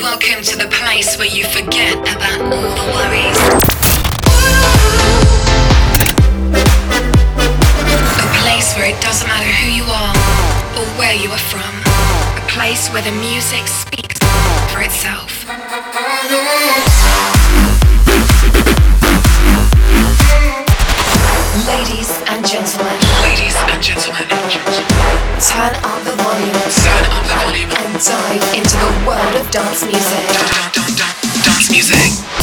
Welcome to the place where you forget about all the worries. A place where it doesn't matter who you are or where you are from. A place where the music speaks for itself. Ladies and gentlemen, Ladies and gentlemen, turn up the volume turn up the volume. and dive into the world of dance music. Dance music.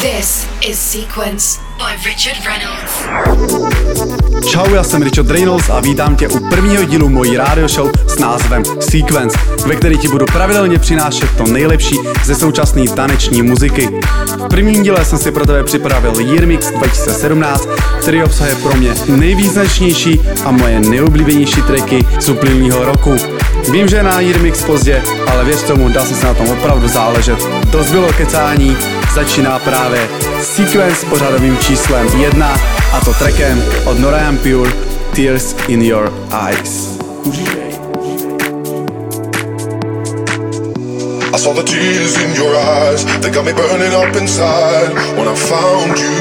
This is Sequence by Richard Reynolds. Čau, já jsem Richard Reynolds a vítám tě u prvního dílu mojí rádio show s názvem Sequence, ve který ti budu pravidelně přinášet to nejlepší ze současné taneční muziky. V prvním díle jsem si pro tebe připravil Year Mix 2017, který obsahuje pro mě nejvýznačnější a moje nejoblíbenější tracky z uplynulého roku. Vím, že je na Year Mix pozdě, ale věř tomu, jsem se na tom opravdu záležet. Dost bylo kecání, začíná právě Sequence s pořadovým číslem 1 a to trackem od Nora En Pure Tears in Your Eyes. I saw the tears in your eyes, they got me burning up inside when I found you.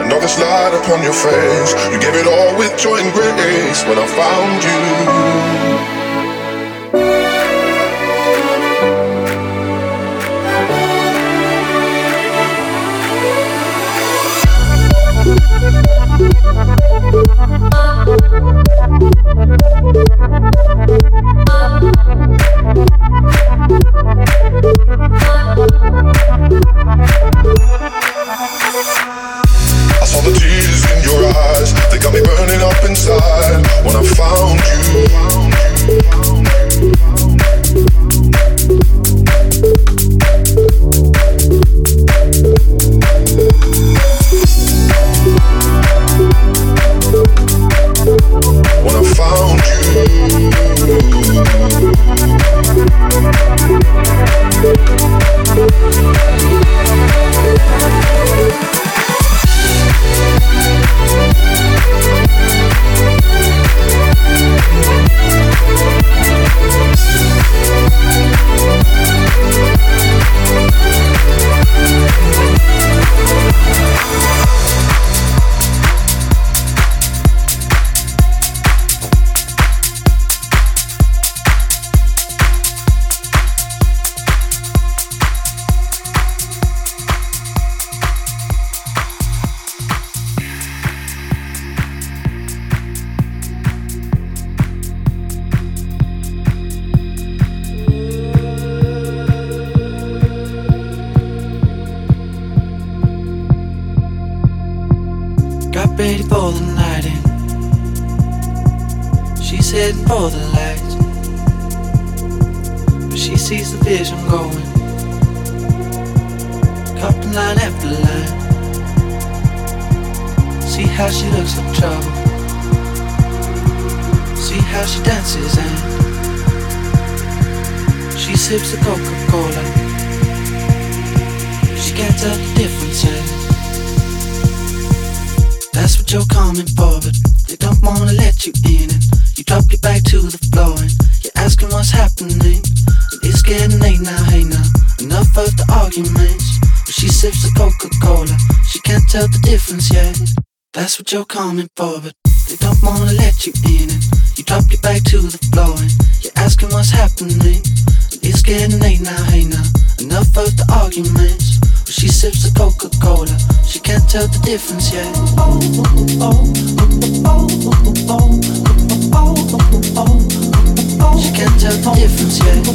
And all this light upon your face, you gave it all with joy and grace when I found you. When I found you. Found you what you're coming for, but they don't wanna let you in. And you drop your back to the floor and you're asking what's happening. It's getting late now, hey now. Enough of the arguments. But she sips the Coca Cola, she can't tell the difference yet. She can't tell the difference yet.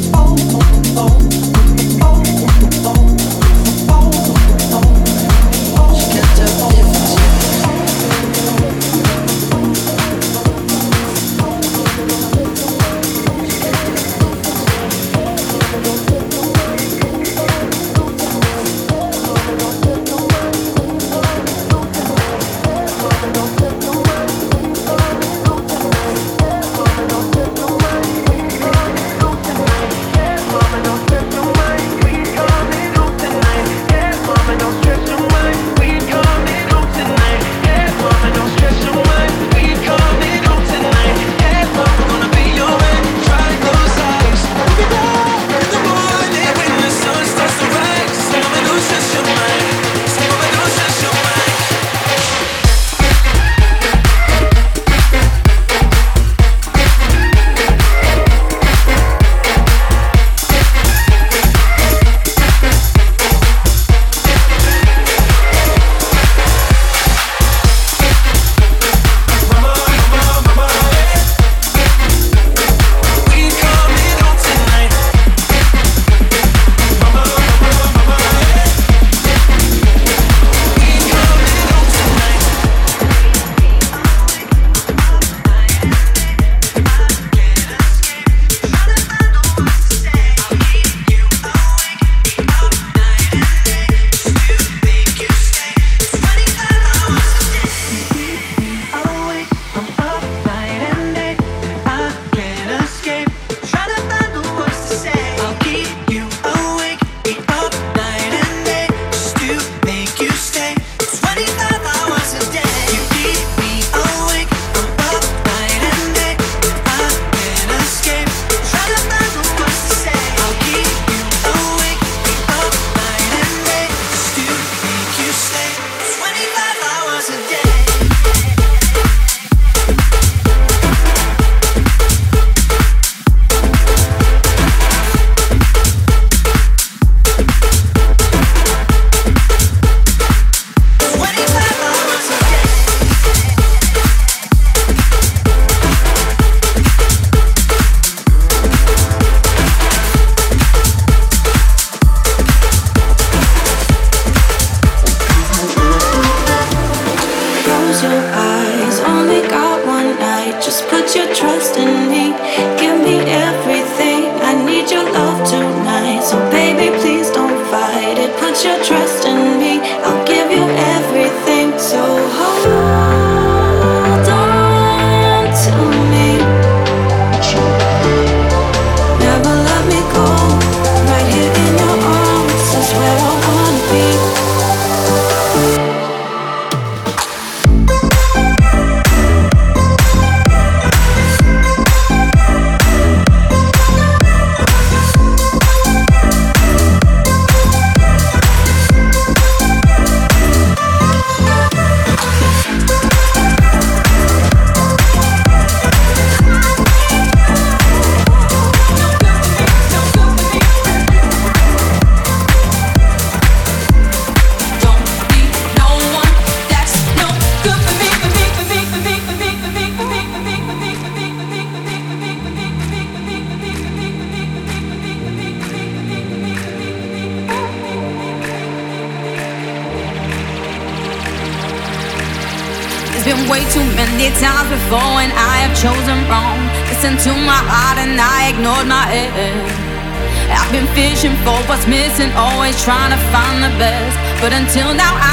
But until now, I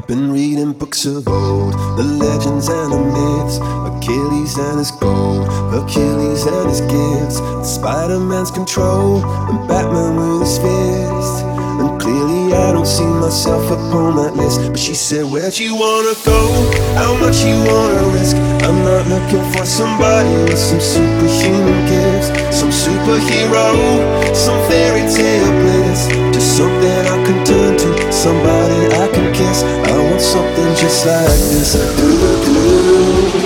I've been reading books of old, the legends and the myths, Achilles and his gold, Achilles and his gifts, Spider Man's control, and Batman with his fist. And clearly, I don't see myself upon that list. But she said, Where'd you wanna go? How much you wanna risk? I'm not looking for somebody with some superhuman gifts, some superhero, some fairy tale bliss. Just something I can turn to, somebody I can kiss. I want something just like this. Do do do.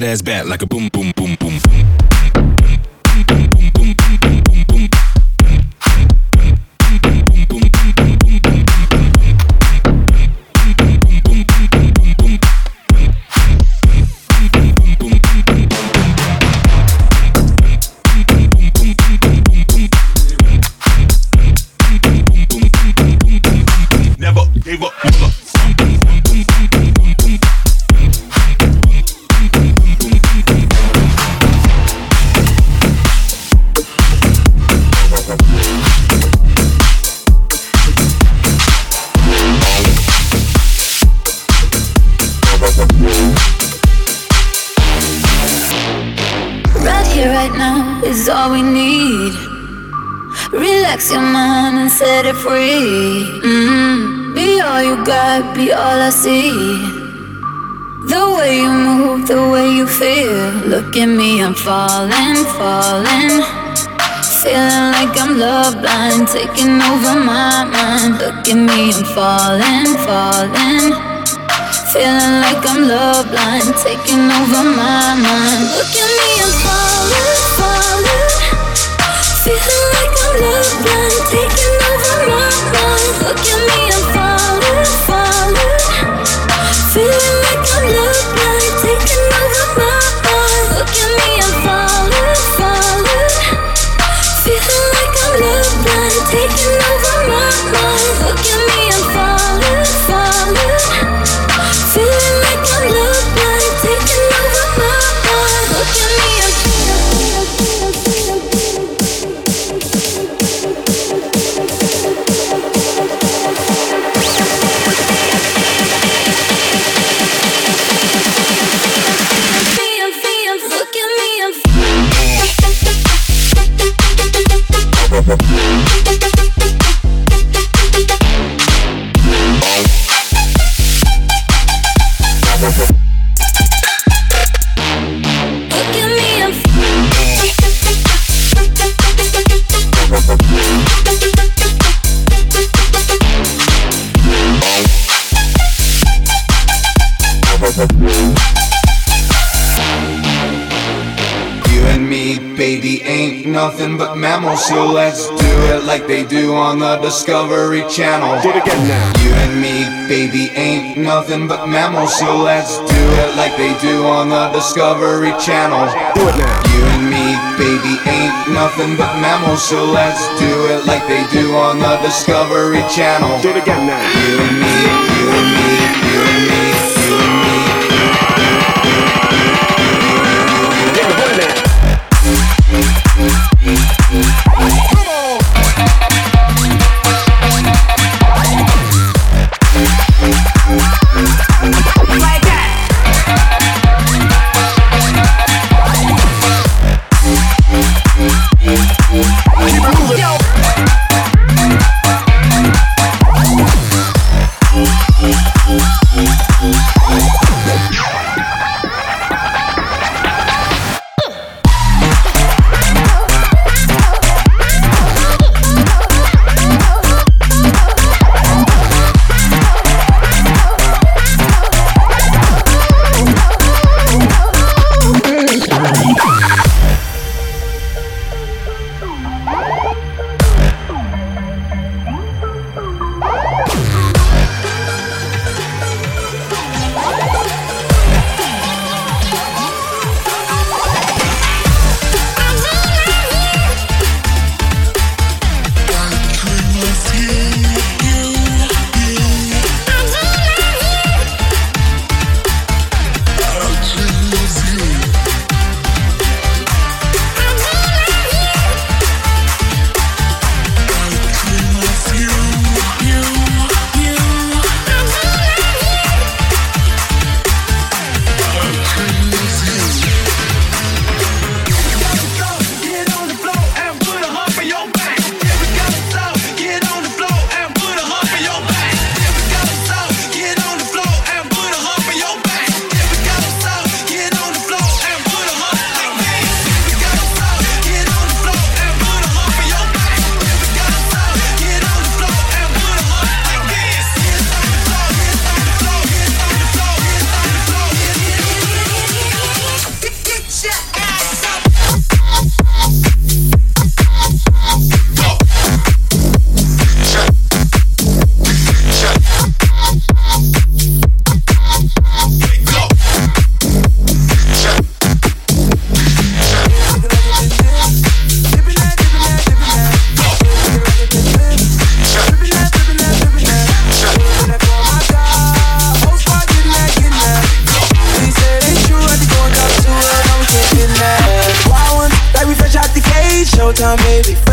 That ass back like a boom. Falling, falling. Feeling like I'm love blind, taking over my mind. Look at me, I'm falling, falling. Feeling like I'm love blind, taking over my mind. Look at me, I'm falling, falling. Feeling like I'm love blind, taking over my mind. Look at me, nothing but mammals, so let's do it like they do on the Discovery Channel. Do it again now. You and me, baby, ain't nothing but mammals, so let's do it like they do on the Discovery Channel. Do it now. You and me, baby, ain't nothing but mammals, so let's do it like they do on the Discovery Channel. Do it again now. You and me, you and me,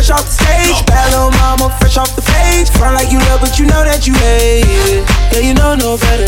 fresh off the stage. Bad little mama, fresh off the page. Front like you love, but you know that you hate it. Yeah, you know no better.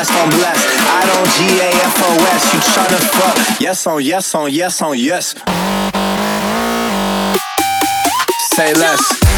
blessed, I'm blessed. I don't G-A-F-O-S. You fuck? Yes on, yes on, yes on, yes. Say less.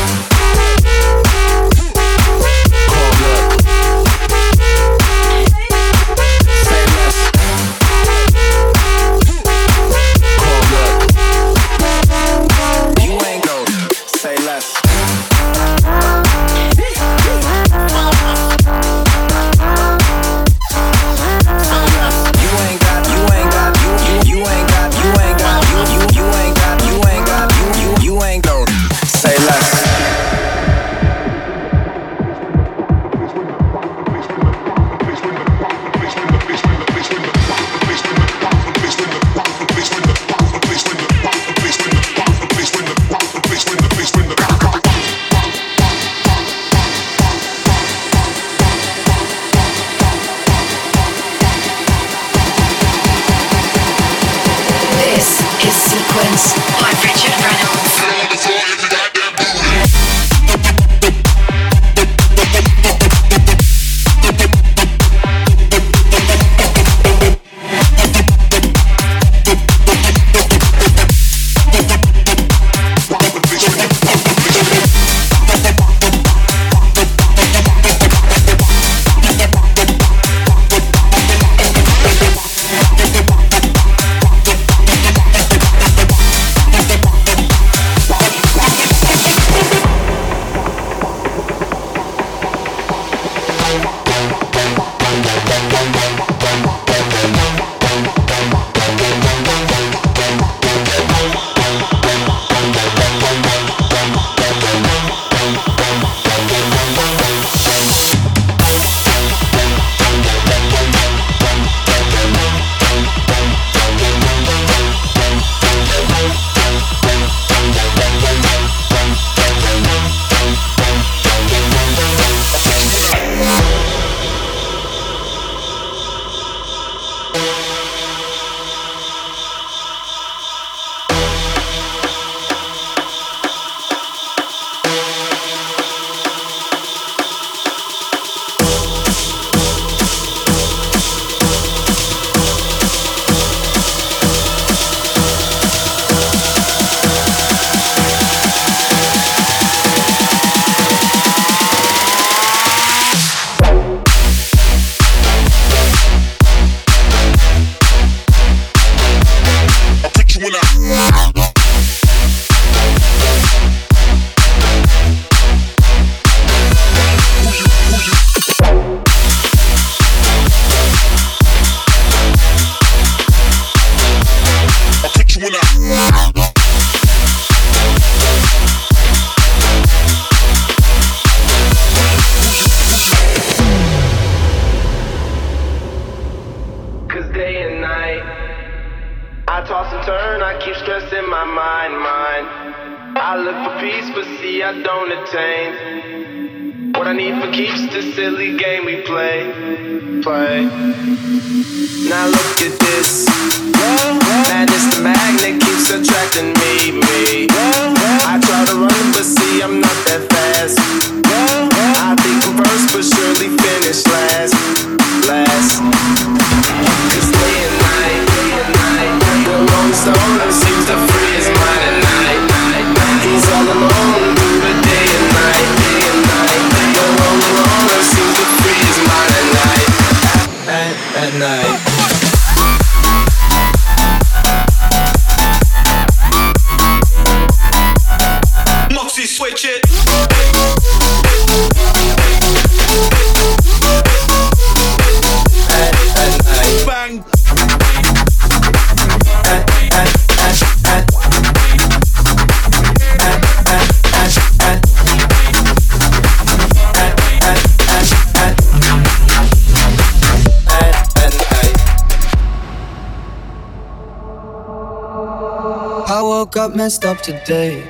today.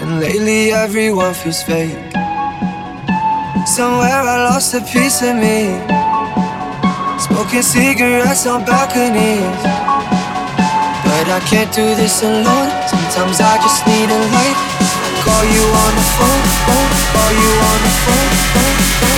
And lately, everyone feels fake. Somewhere I lost a piece of me. Smoking cigarettes on balconies. But I can't do this alone. Sometimes I just need a light. Call you on the phone, phone, call you on the phone, phone, phone.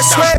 I swear.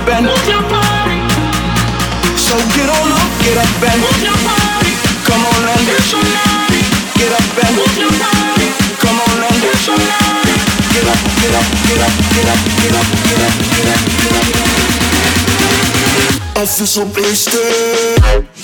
up and. So get on up, get up and. Come on and get. Get up and move your body. Come on and get your body. Get up, get up, get up, get up, get up, get up, get up, get up. I feel so wasted.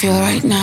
Feel right now?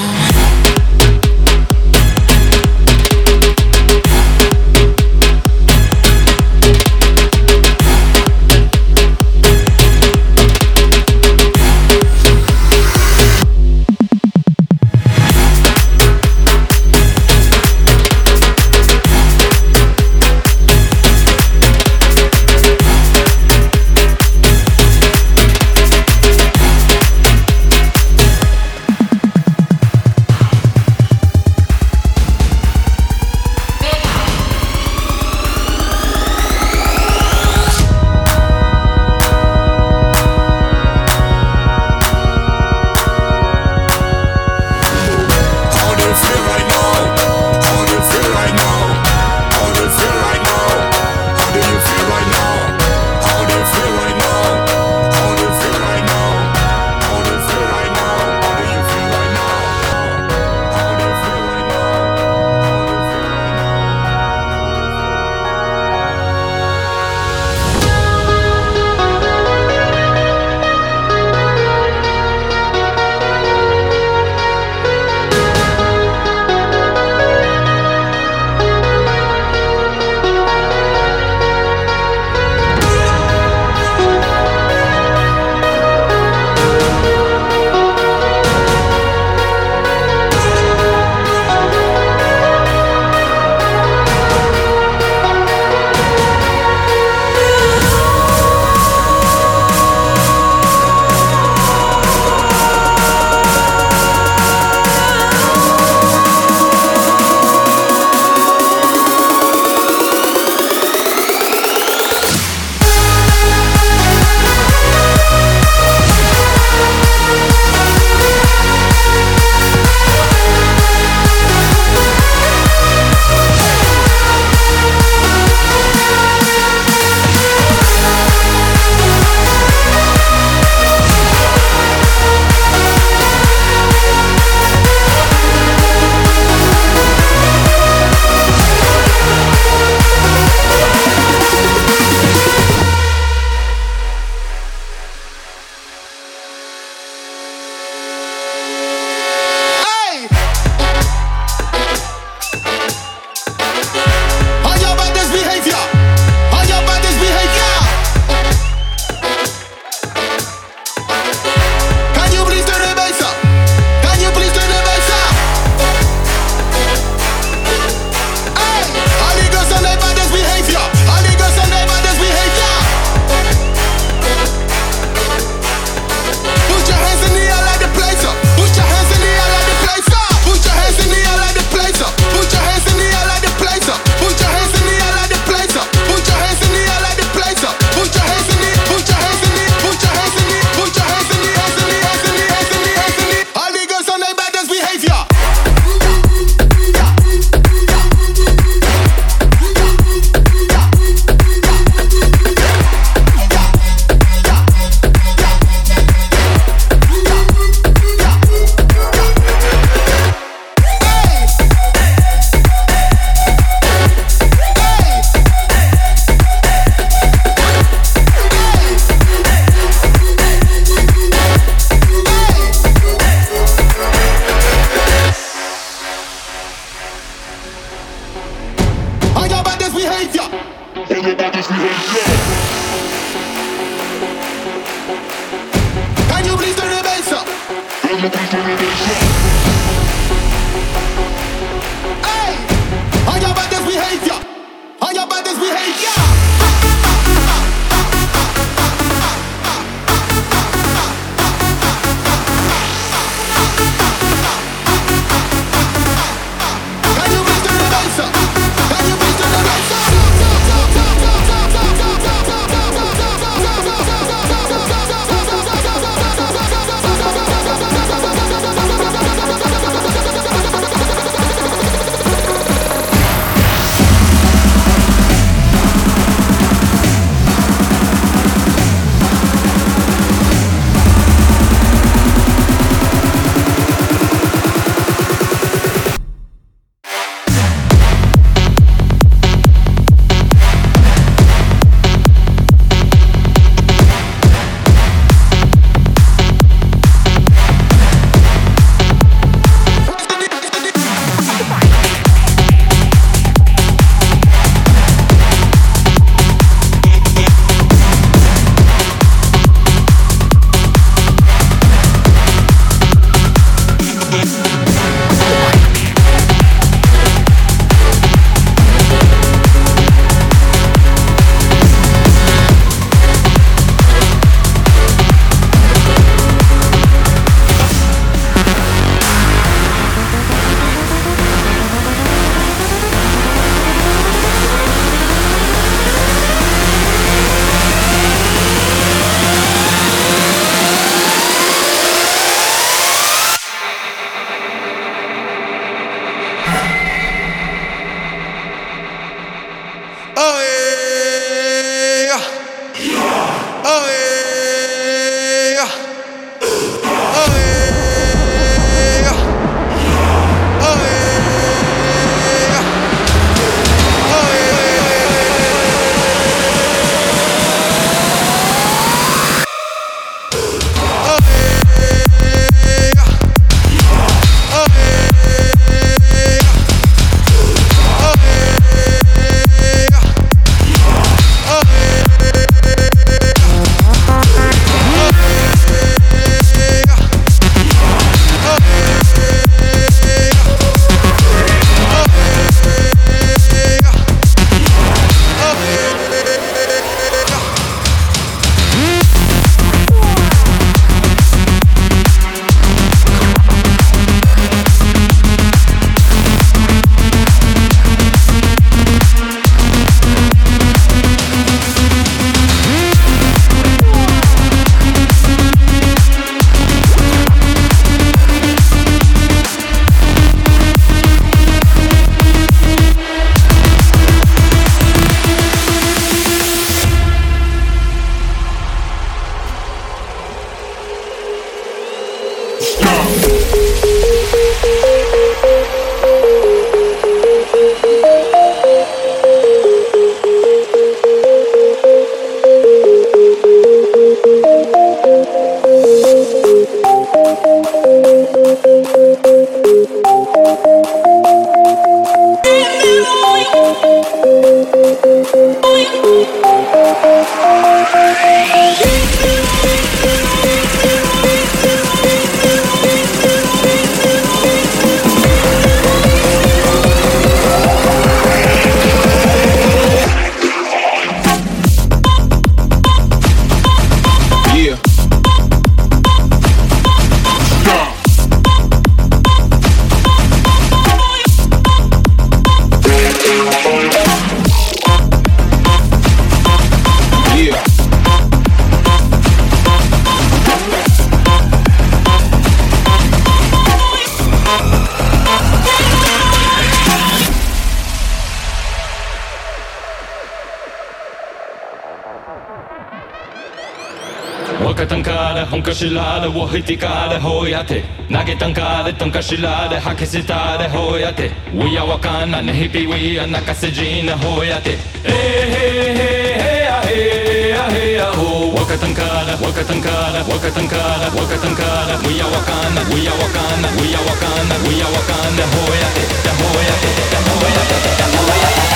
しらでを引きかでほやて投げたんかでとんかしらで吐き捨たでほやて We are わかんなねひぴ We are 泣かせじなほやてえへへへやへやへやほわかたんかだわかたんかだわかたんかだわかたんかだ We are わかんな We are わかんな We are わかんな We are わかんなほやてだほやてだほやてだほやて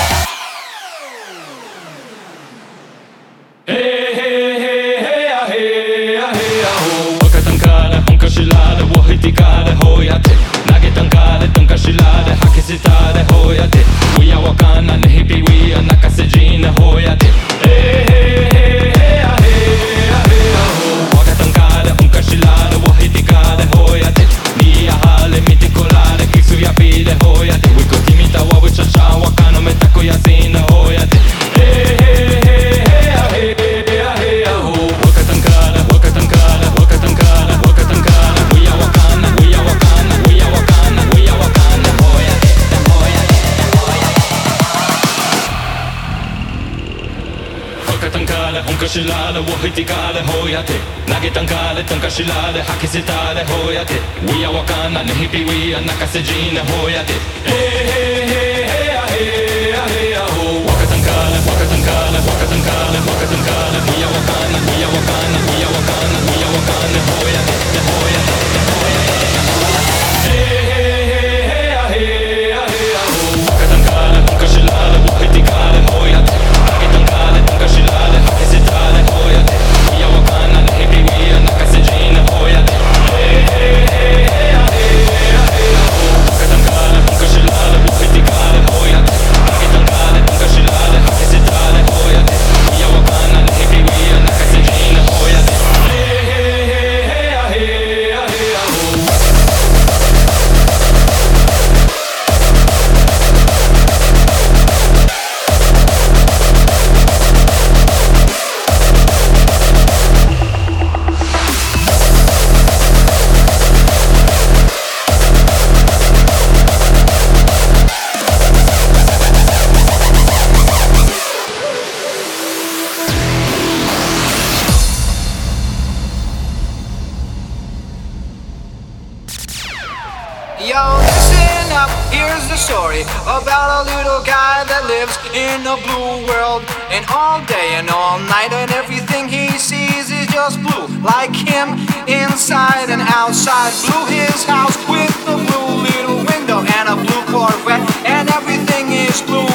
しられを引きかれほやて投げたんかれとんかしられ吐き捨てたれほやて We are わかんなねひぴ We are 泣かせじなほやて Hey hey hey hey ah hey ah hey ah ho わかたんかれわかたんかれわかたんかれわかたんかれ We are わかんな We are わかんな We are わかんな We are わかんなほやてほやてほやて in a blue world. And all day and all night, and everything he sees is just blue. Like him, inside and outside. Blue his house with a blue little window and a blue Corvette. And everything is blue